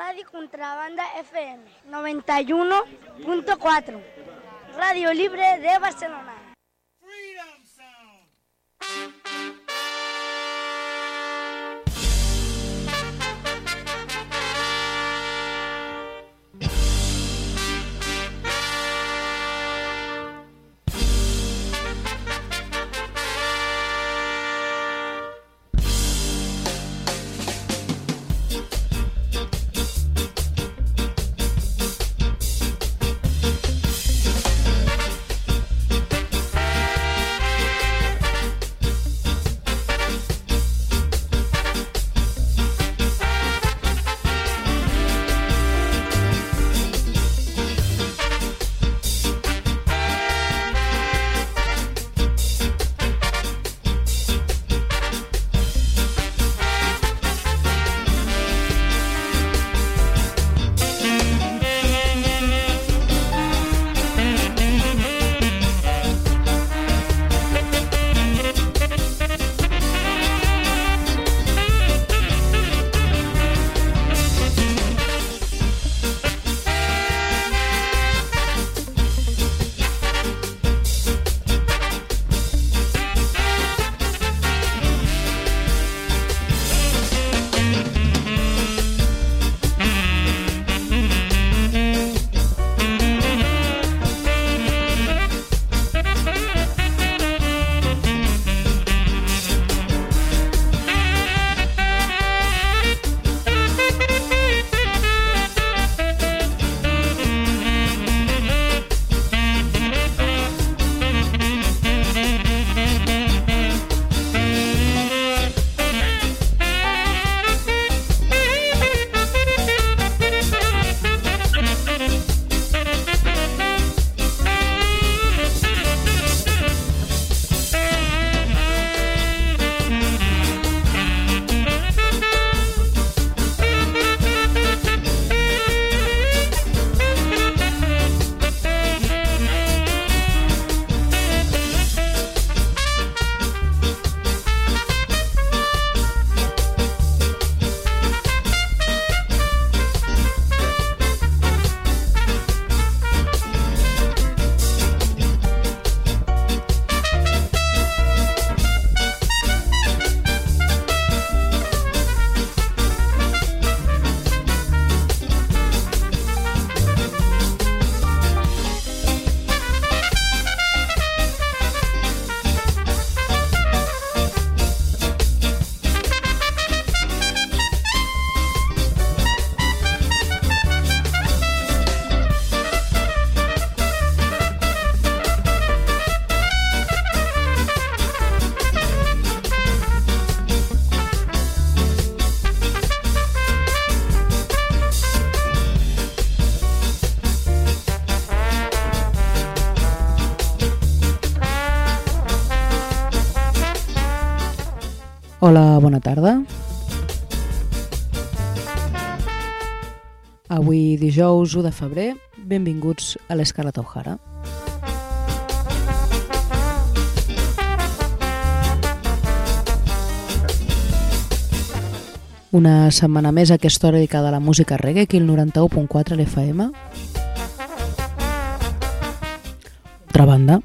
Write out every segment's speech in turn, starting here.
Radio Contrabanda FM 91.4. Radio Libre de Barcelona. Hola, bona tarda. Avui dijous 1 de febrer, benvinguts a l'Escarlata O'Hara. Una setmana més a aquesta hora dedicada a la música reggae, aquí el 91.4 l'FM. Altra banda,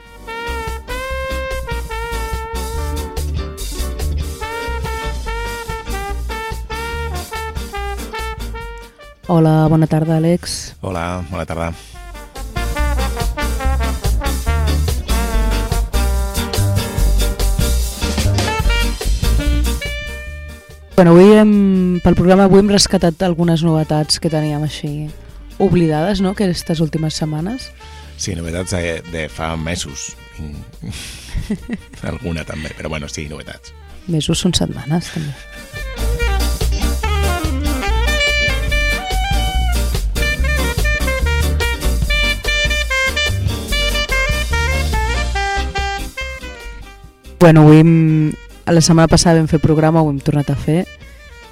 Hola, bona tarda, Àlex. Hola, bona tarda. Bueno, avui hem, pel programa avui hem rescatat algunes novetats que teníem així oblidades, no?, que aquestes últimes setmanes. Sí, novetats de, de fa mesos. Alguna també, però bueno, sí, novetats. Mesos són setmanes, també. Bueno, avui hem, la setmana passada vam fer programa, ho hem tornat a fer.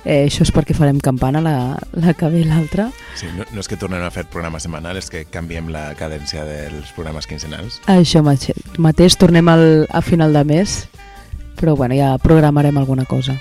Eh, això és perquè farem campana la, la que ve l'altra. Sí, no, no és que tornem a fer programa setmanal, és que canviem la cadència dels programes quinzenals. Això mateix, mateix tornem al, a final de mes, però bueno, ja programarem alguna cosa.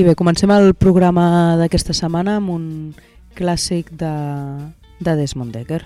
I bé, comencem el programa d'aquesta setmana amb un clàssic de, de Desmond Decker.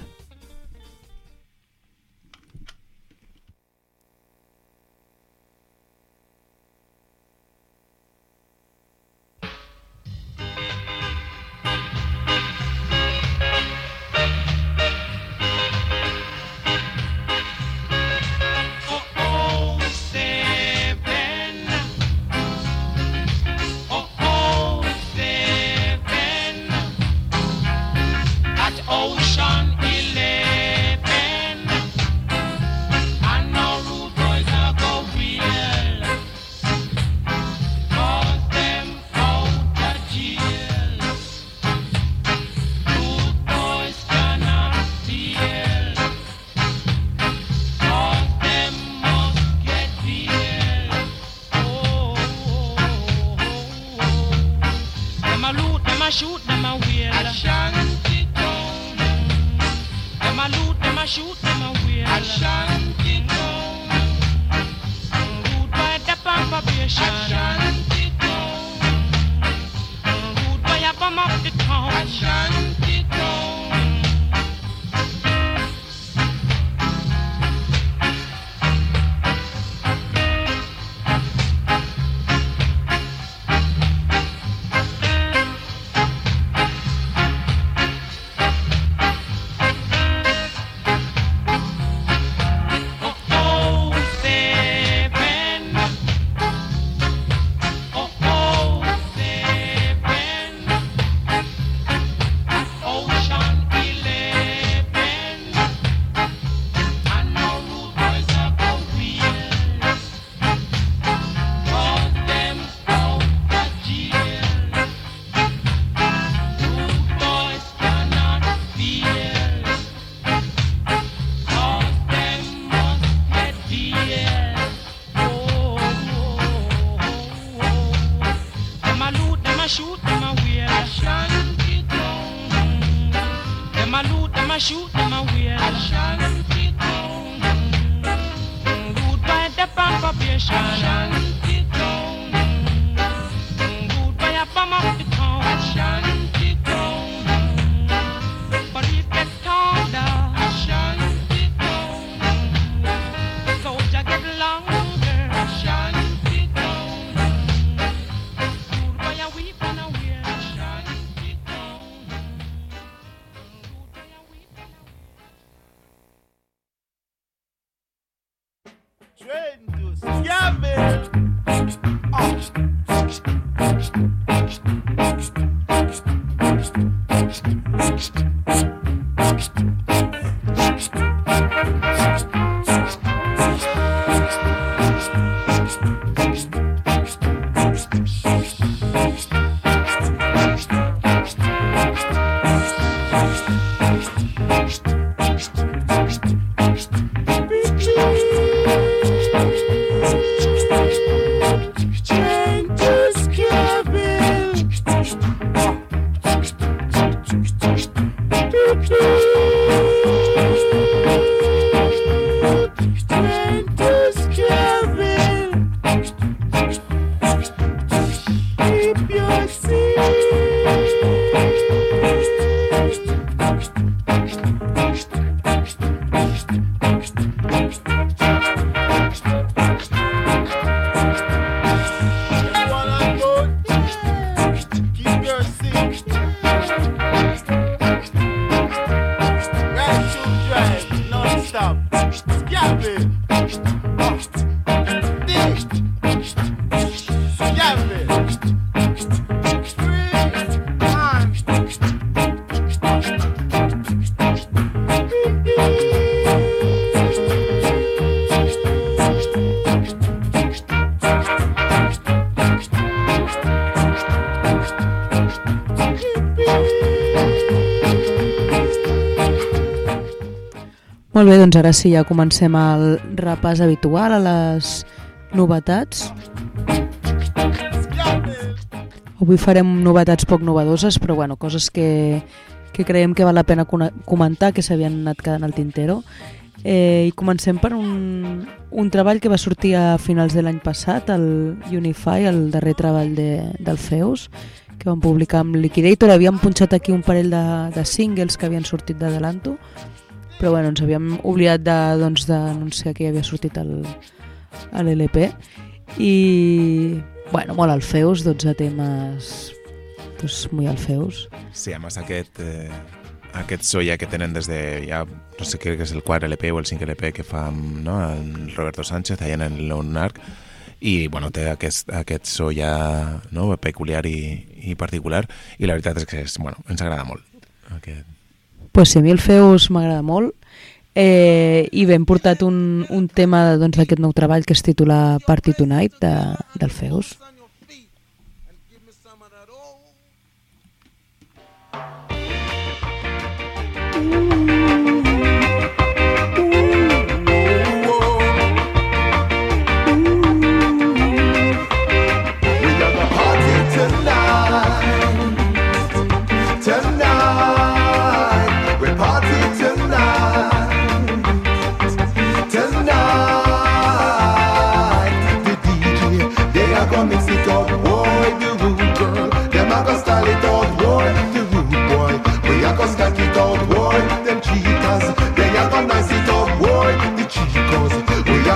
next time. Molt bé, doncs ara sí, ja comencem el repàs habitual a les novetats. Avui farem novetats poc novedoses, però bueno, coses que, que creiem que val la pena comentar, que s'havien anat quedant al tintero. Eh, I comencem per un, un treball que va sortir a finals de l'any passat, el Unify, el darrer treball de, del Feus, que van publicar amb Liquidator. Havíem punxat aquí un parell de, de singles que havien sortit d'Adelanto, però bueno, ens havíem oblidat d'anunciar doncs, que ja havia sortit l'LP. I, bueno, molt Alfeus, 12 temes pues, muy Alfeus. Sí, a més aquest, eh, aquest so ja que tenen des de, ja, no sé, que és el quart LP o el 5 LP que fa no, Roberto Sánchez allà en el Leonarc i bueno, té aquest, aquest so ja no, peculiar i, i particular i la veritat és que és, bueno, ens agrada molt aquest... Pues sí, a mi el Feus m'agrada molt eh, i ben portat un, un tema doncs, d'aquest doncs, nou treball que es titula Party Tonight de, del Feus.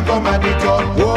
come at the club.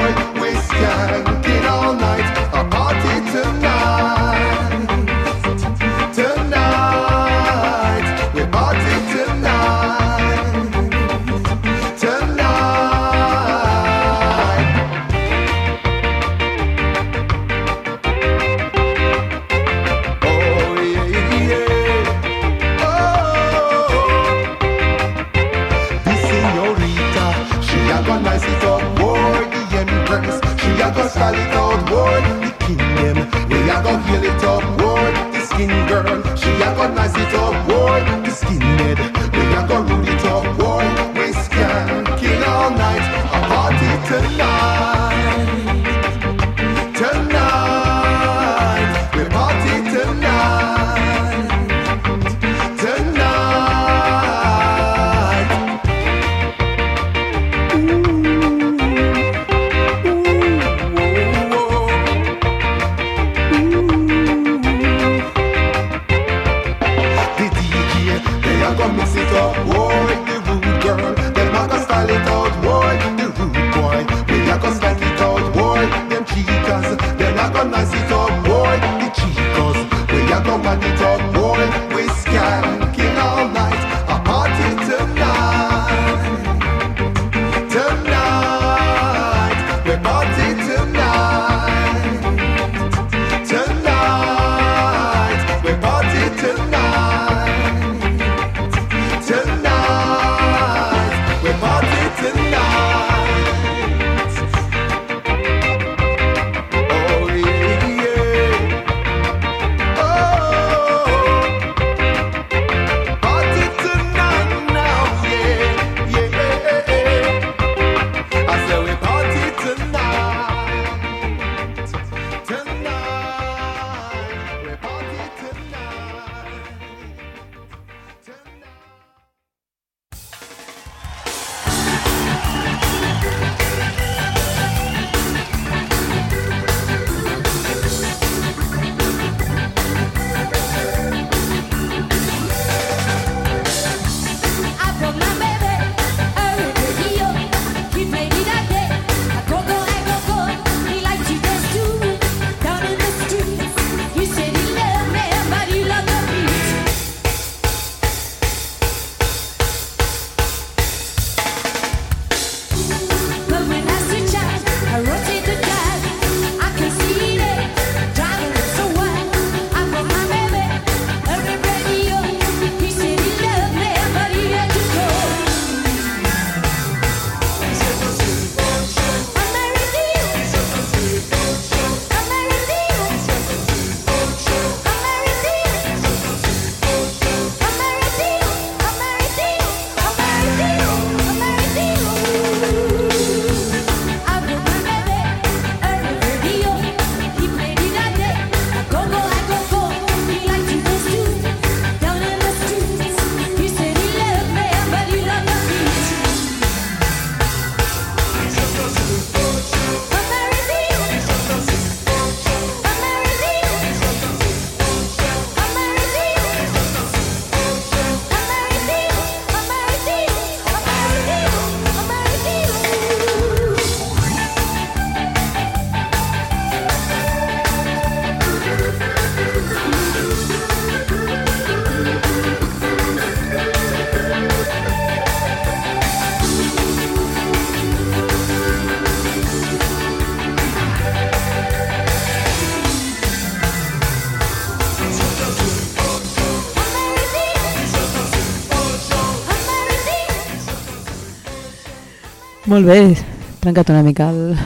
molt bé, trencat una mica el,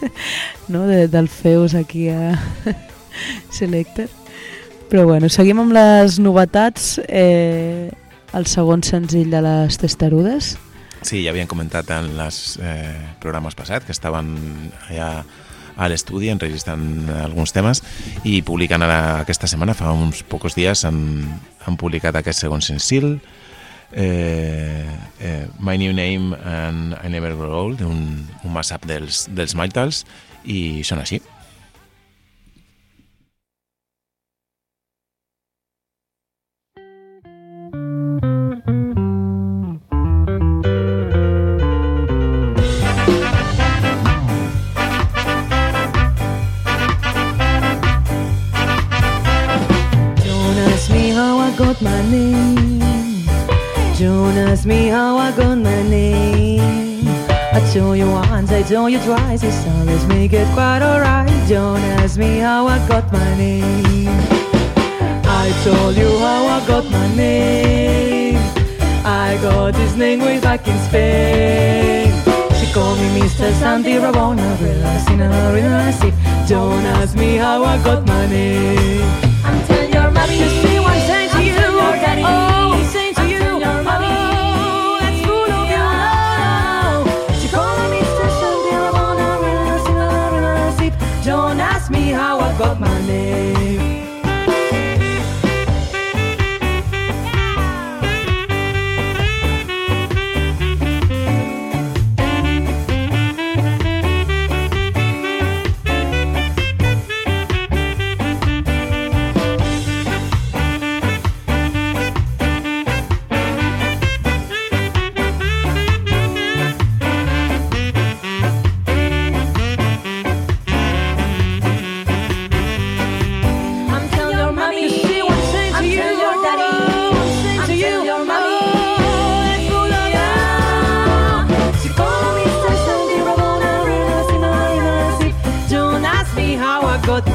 no, de, del feus aquí a Selecter. Però bueno, seguim amb les novetats. Eh, el segon senzill de les Testarudes. Sí, ja havien comentat en els eh, programes passats que estaven allà a l'estudi enregistrant alguns temes i publicant ara aquesta setmana, fa uns pocs dies, han, han publicat aquest segon senzill eh, eh, My New Name and I Never Grow Old, un, un mashup dels, dels Maitals, i són així.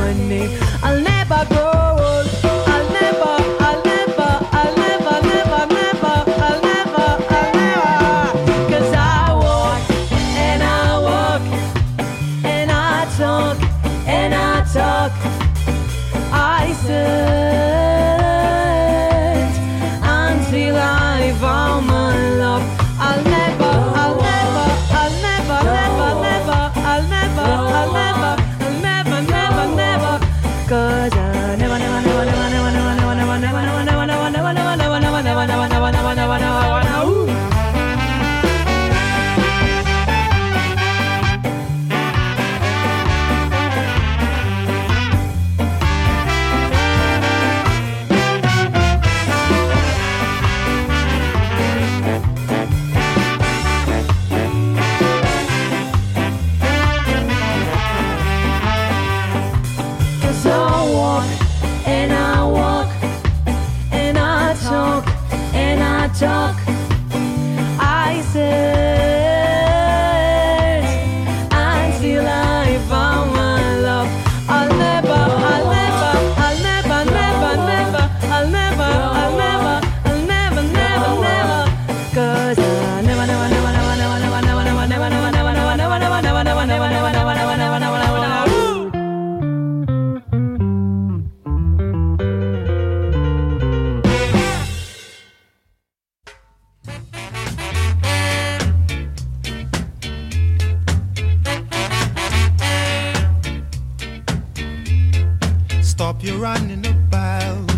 my name you're running about.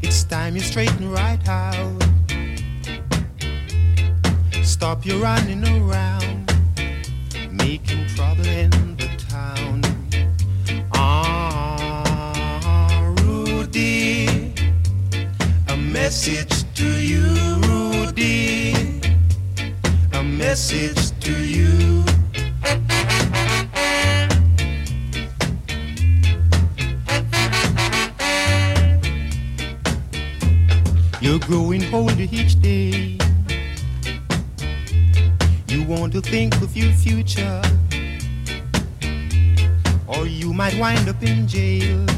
It's time you straighten right out. Stop your running around, making trouble in the town. Ah, Rudy, a message to you, Rudy, a message to you. you each day. You want to think of your future, or you might wind up in jail.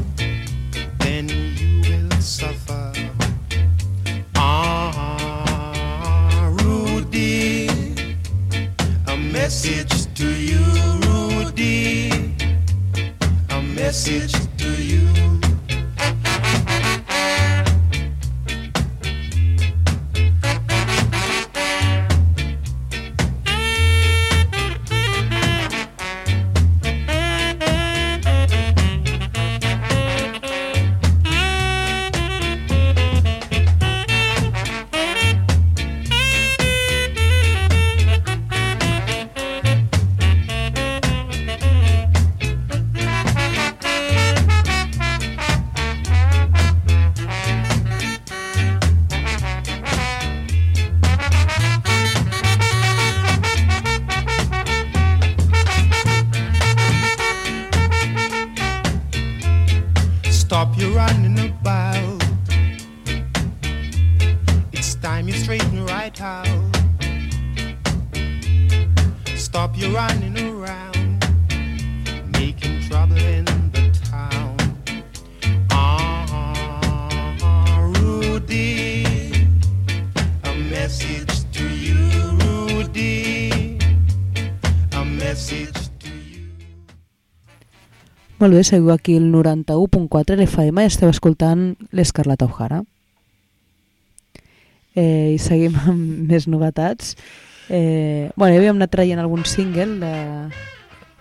You're running. Molt bé, seguiu aquí el 91.4 l'FM i esteu escoltant l'Escarlata O'Hara. Eh, I seguim amb més novetats. Eh, bueno, ja havíem anat traient algun single de,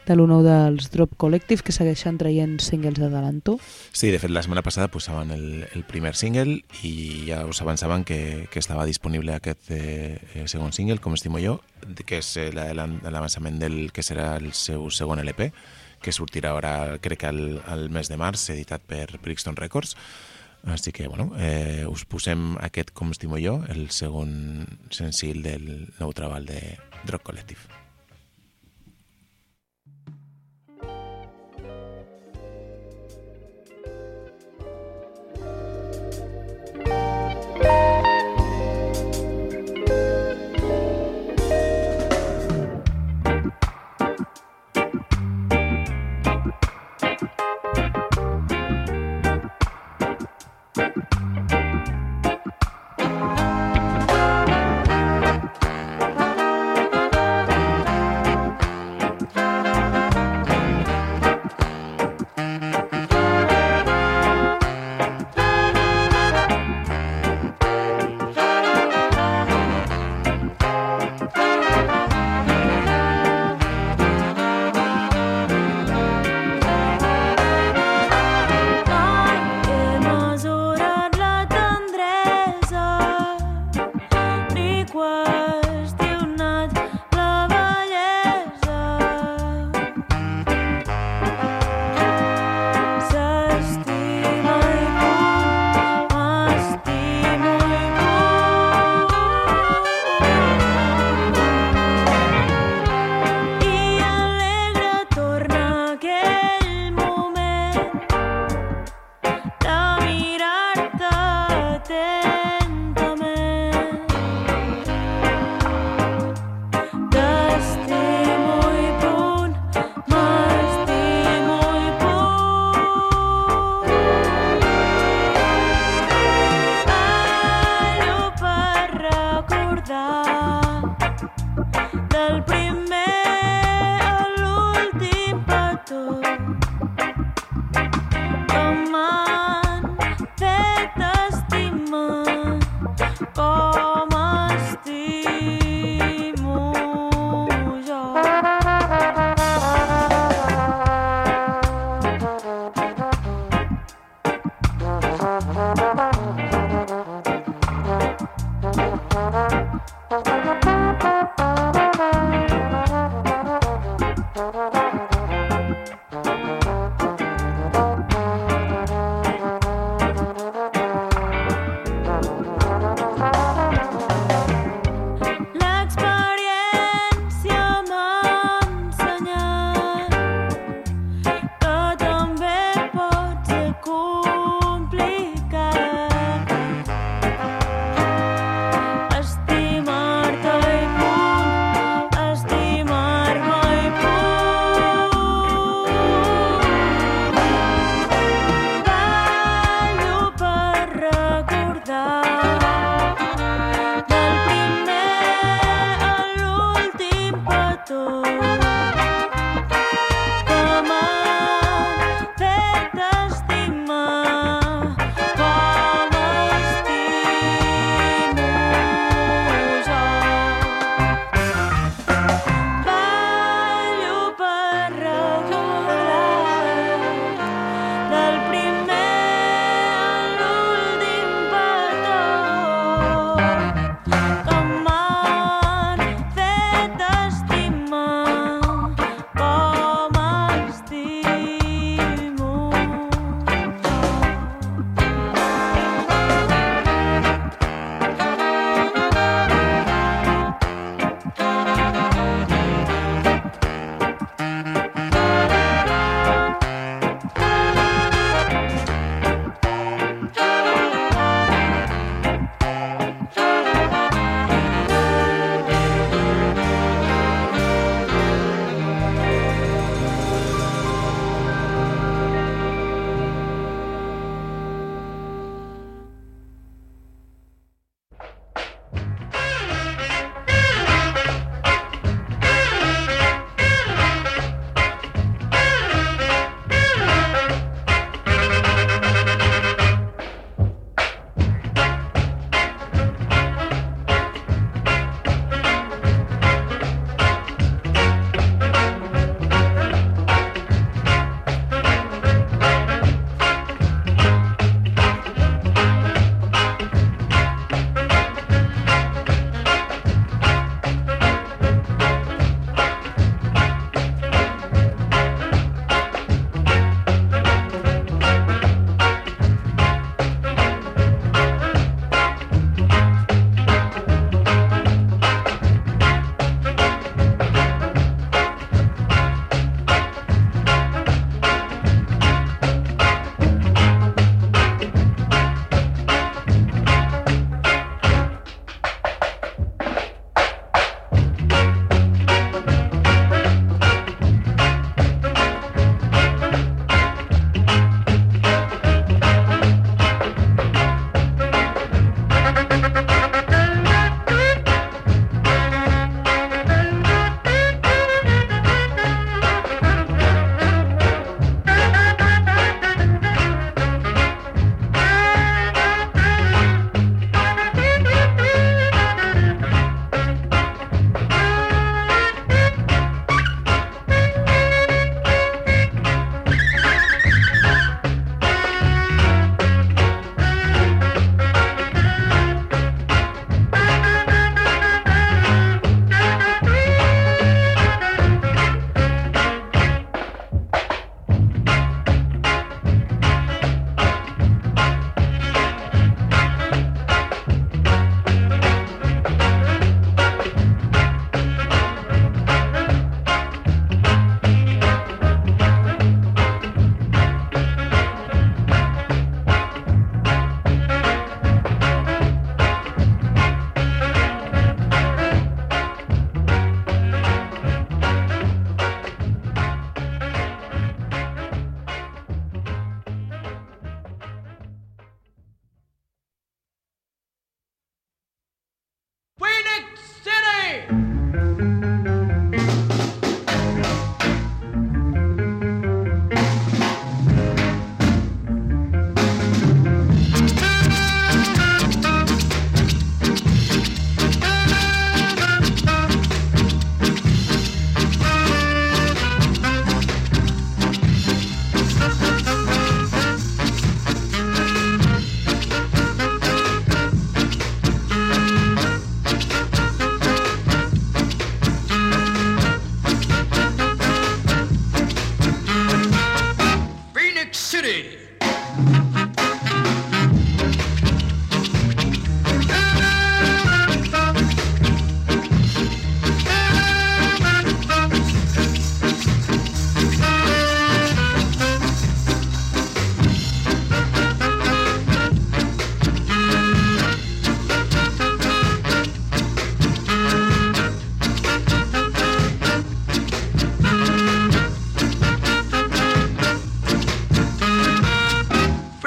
de l'1 dels Drop Collective que segueixen traient singles d'adelanto. Sí, de fet, la setmana passada posaven el, el primer single i ja us avançaven que, que estava disponible aquest eh, segon single, Com estimo jo, que és eh, l'avançament del que serà el seu segon LP, que sortirà ara, crec que al, al mes de març, editat per Brixton Records. Així que, bueno, eh, us posem aquest Com estimo jo, el segon senzill del nou treball de Drop Collective.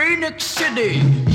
Phoenix City.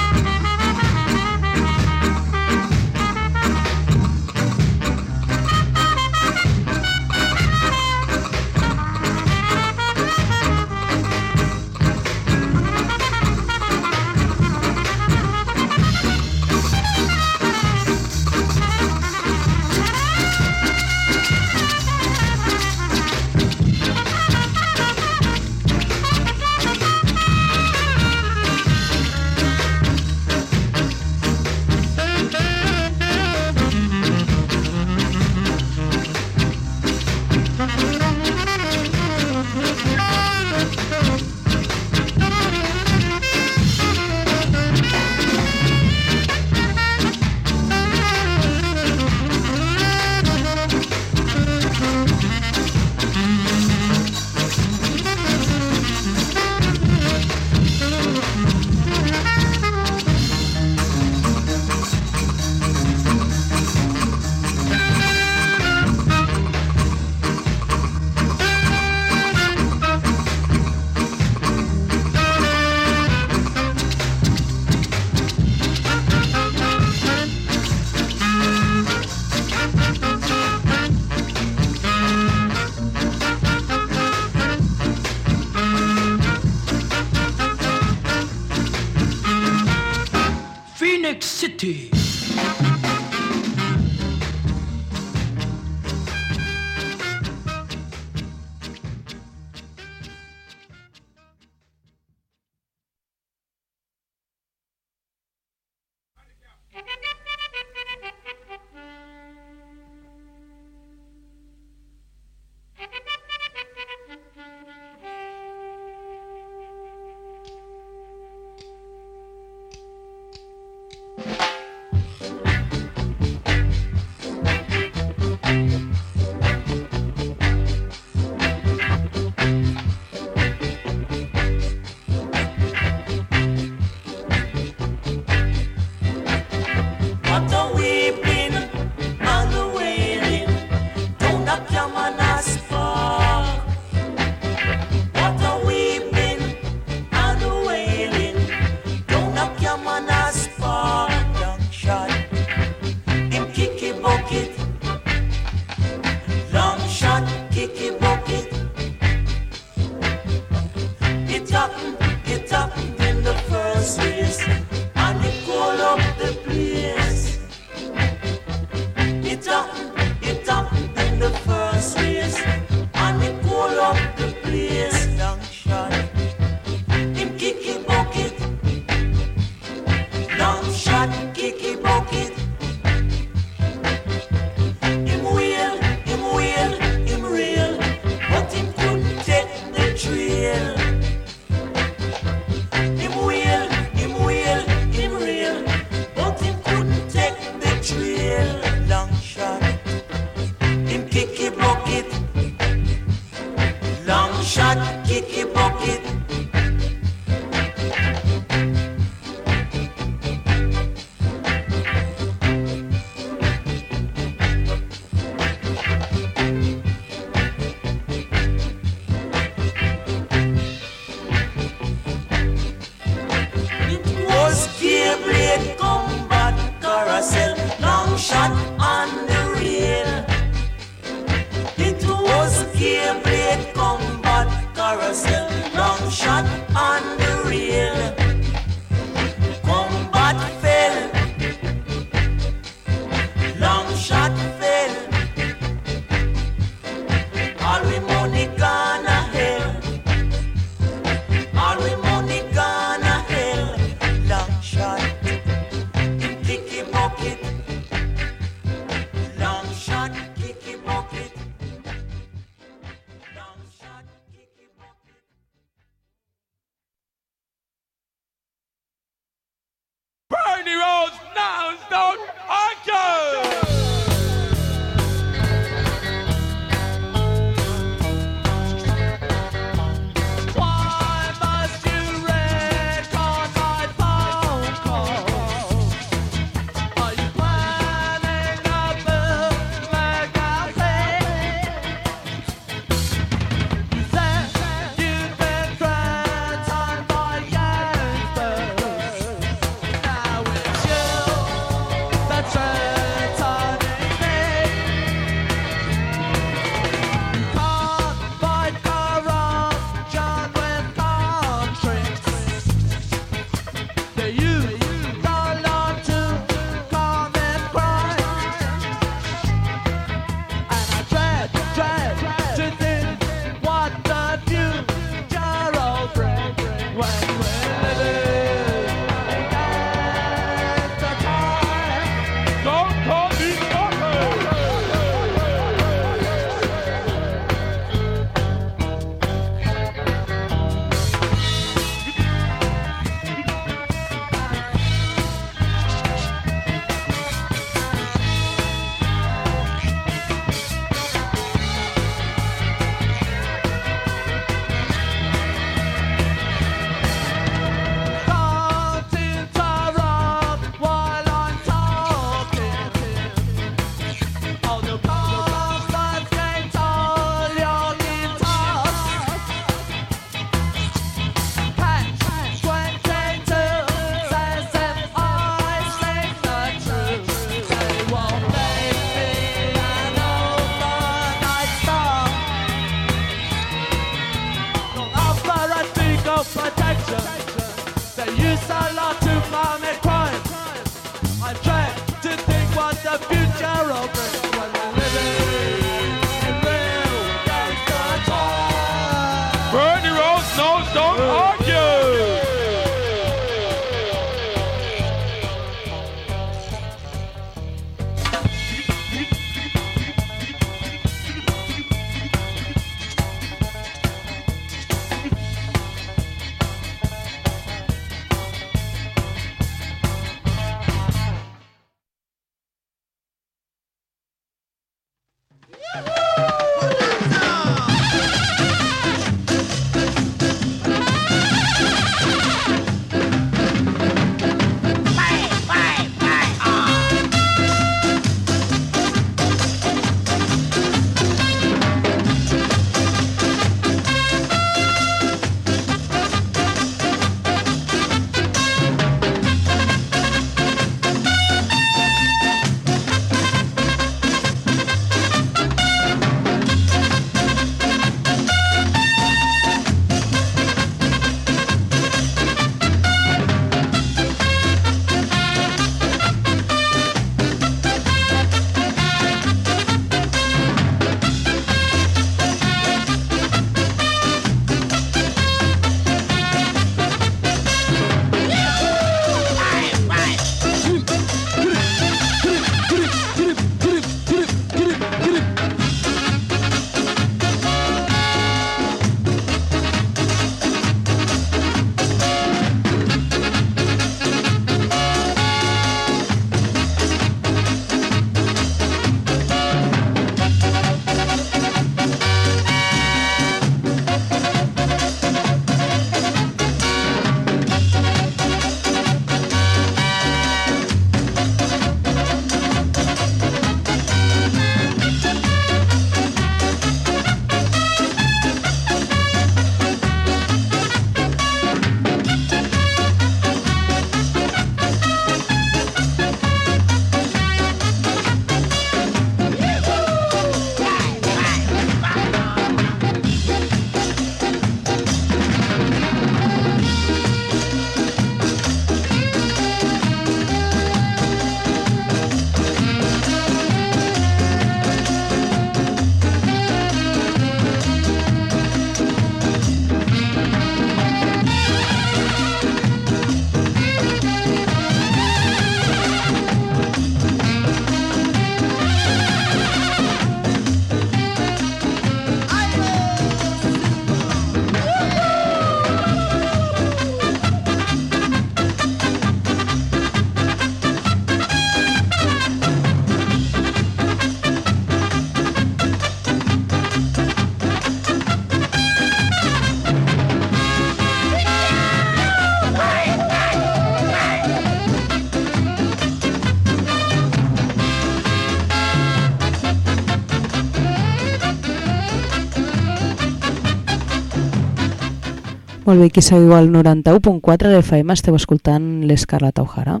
Molt bé, aquí seguiu al 91.4 de FM, esteu escoltant l'Escarlata O'Hara.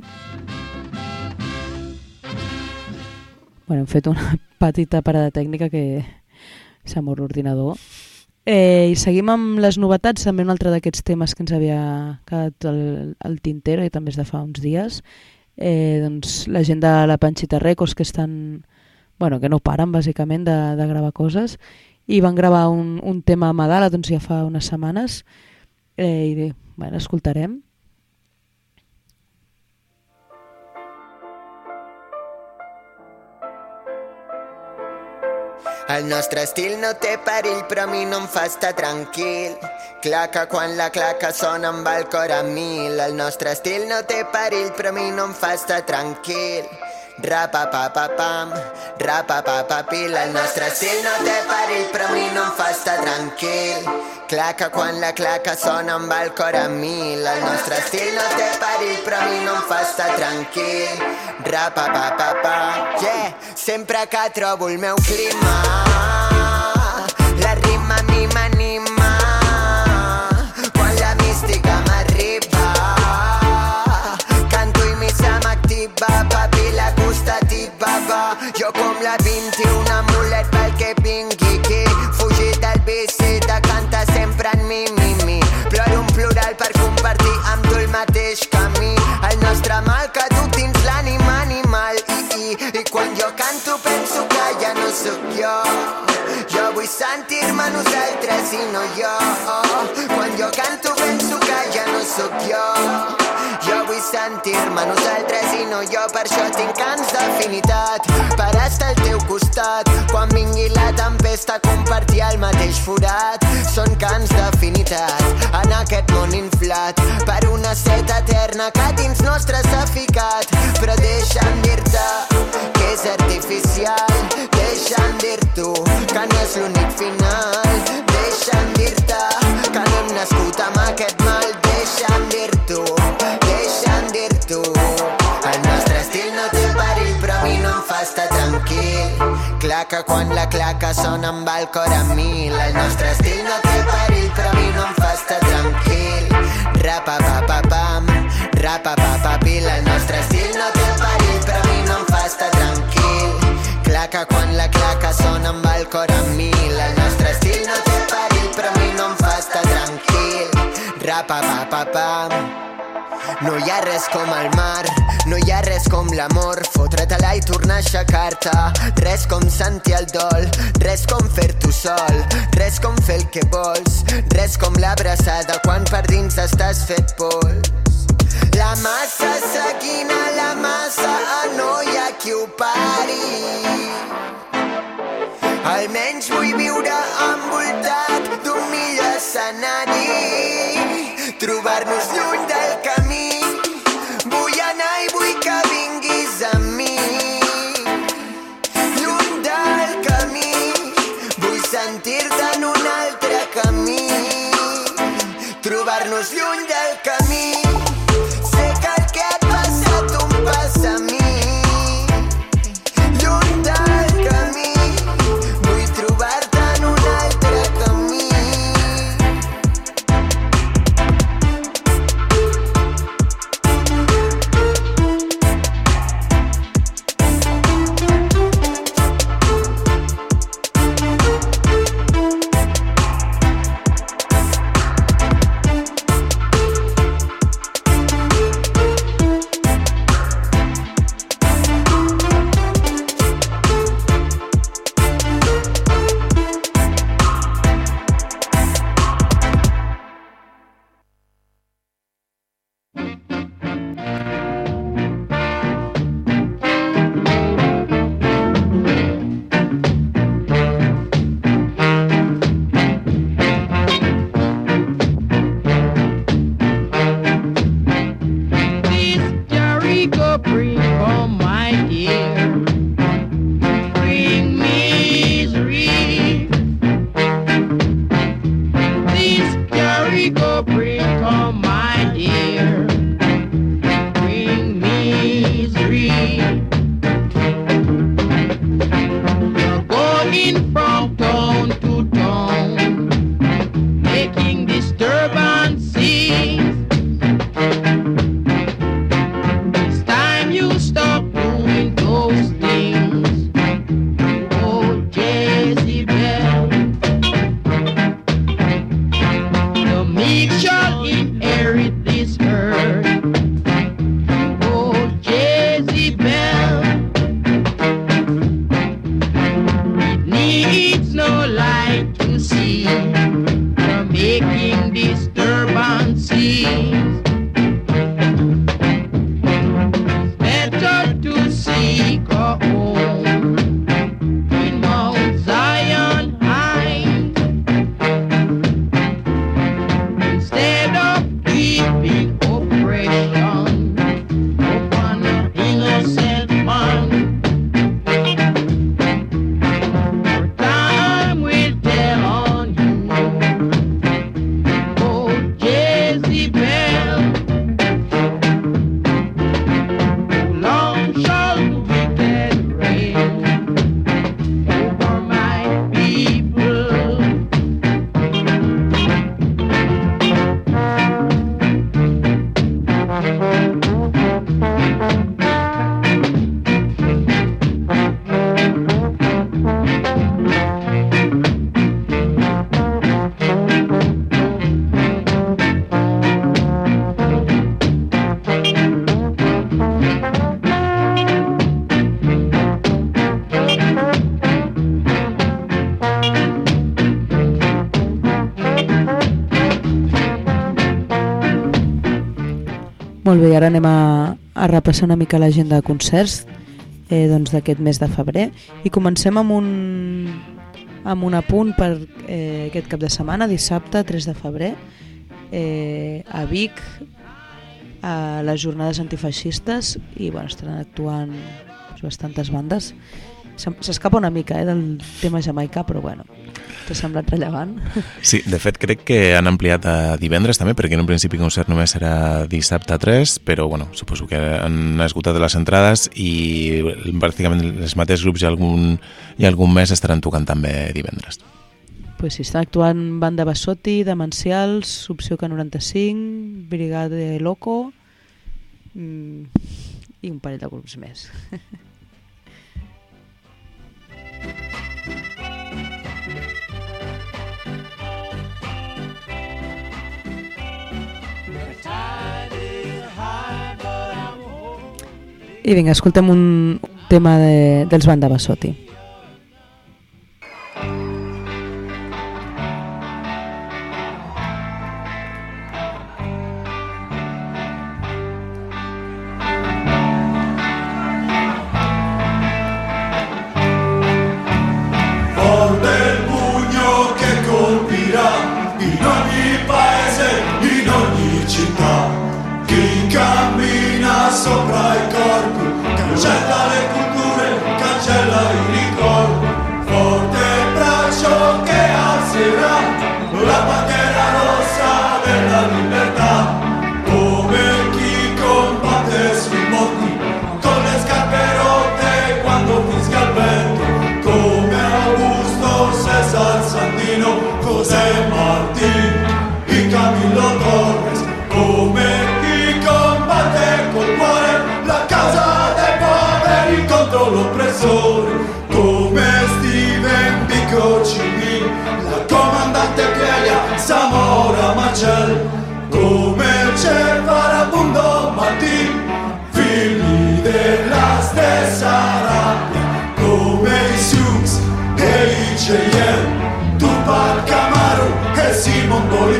Bueno, hem fet una petita parada tècnica que s'ha mort l'ordinador. Eh, I seguim amb les novetats, també un altre d'aquests temes que ens havia quedat al, al tintero i també és de fa uns dies. Eh, doncs la gent de la Panxita Records que estan, bueno, que no paren bàsicament de, de gravar coses i van gravar un, un tema a Madala doncs ja fa unes setmanes eh, i bueno, escoltarem. El nostre estil no té perill, però a mi no em fa estar tranquil. Claca quan la claca sona amb el cor a mil. El nostre estil no té perill, però a mi no em fa estar tranquil. Rapa pa pa pam, rapa pa pa pil. El nostre estil no té perill, però a mi no em fa estar tranquil. Claca quan la claca sona amb el cor a mil. El nostre estil no té perill, però a mi no em fa estar tranquil. Rapa pa pa yeah. Sempre que trobo el meu clima, penso que ja no sóc jo. Jo vull sentir-me nosaltres i no jo. Quan jo canto penso que ja no sóc jo. Jo vull sentir-me nosaltres i no jo, per això tinc cants d'afinitat per estar al teu costat. Quan vingui la tempesta, compartir el mateix forat. Són cants d'afinitat en aquest món inflat per una set eterna que dins nostre s'ha ficat. Però deixa'm artificial. Deixa'm dir-t'ho que no és l'únic final. Deixa'm dir-te que no hem nascut amb aquest mal. Deixa'm dir-t'ho, deixa'm dir-t'ho. El nostre estil no té perill, però a mi no em fa estar tranquil. Que quan la claca sona va el cor a mil. El nostre estil no té Que quan la claca sona va el cor a mil. El nostre estil no té perill, però a mi no em fa estar tranquil. Rapa pa pa pam. No hi ha res com el mar, no hi ha res com l'amor, fotre-te-la i tornar a aixecar-te. Res com sentir el dol, res com fer-t'ho sol, res com fer el que vols, res com l'abraçada quan per dins estàs fet pols. La massa seguint la massa, ah, no hi qui ho pari. Almenys vull viure envoltat d'un millor escenari. Trobar-nos lluny del camí. Vull anar i vull que vinguis amb mi. Lluny del camí. Vull sentir-te en un altre camí. Trobar-nos lluny bé, ara anem a, a repassar una mica l'agenda de concerts eh, doncs d'aquest mes de febrer i comencem amb un, amb un apunt per eh, aquest cap de setmana, dissabte 3 de febrer, eh, a Vic, a les jornades antifeixistes i bueno, estaran actuant doncs, bastantes bandes. S'escapa una mica eh, del tema Jamaica, però bueno, t'ha semblat rellevant. Sí, de fet crec que han ampliat a divendres també, perquè en un principi el concert només serà dissabte 3, però bueno, suposo que han esgotat les entrades i pràcticament els mateixos grups i algun, i algun mes estaran tocant també divendres. Pues sí, estan actuant Banda Bassotti, Demencials, Opció K95, Brigade Loco mm, i un parell de grups més. I vinga, escoltem un tema de, dels Banda Bassotti.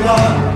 love.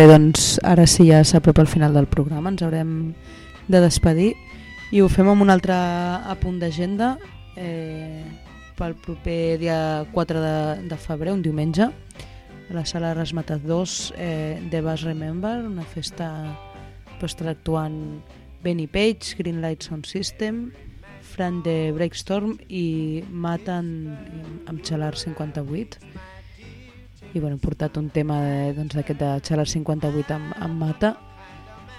Bé, doncs ara sí ja s'apropa el final del programa, ens haurem de despedir i ho fem amb un altre apunt d'agenda eh, pel proper dia 4 de, de febrer, un diumenge, a la sala Rasmatat 2 eh, de Bass Remember, una festa però estarà actuant Benny Page, Greenlight Sound System, Fran de Breakstorm i Matan amb Xalar 58 i bueno, hem portat un tema doncs, d'aquest de, de Xalar 58 amb, amb Mata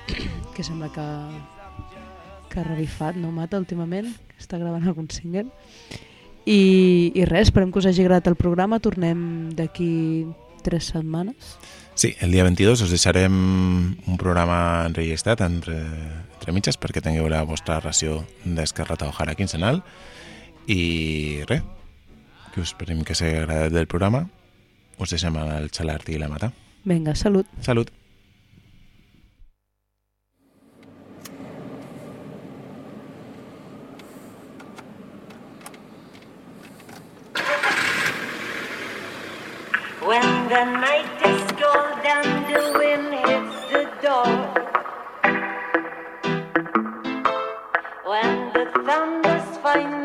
que sembla que que ha revifat, no Mata, últimament que està gravant algun single. I, i res, esperem que us hagi agradat el programa. Tornem d'aquí tres setmanes. Sí, el dia 22 us deixarem un programa enregistrat entre, entre mitges perquè tingueu la vostra ració d'Escarlata O'Hara quinzenal. I res, que us esperem que s'hagi agradat del programa us deixem el xalart i la mata. vinga, salut Salut! When the night is cold and the wind hits the door. When the thunders finally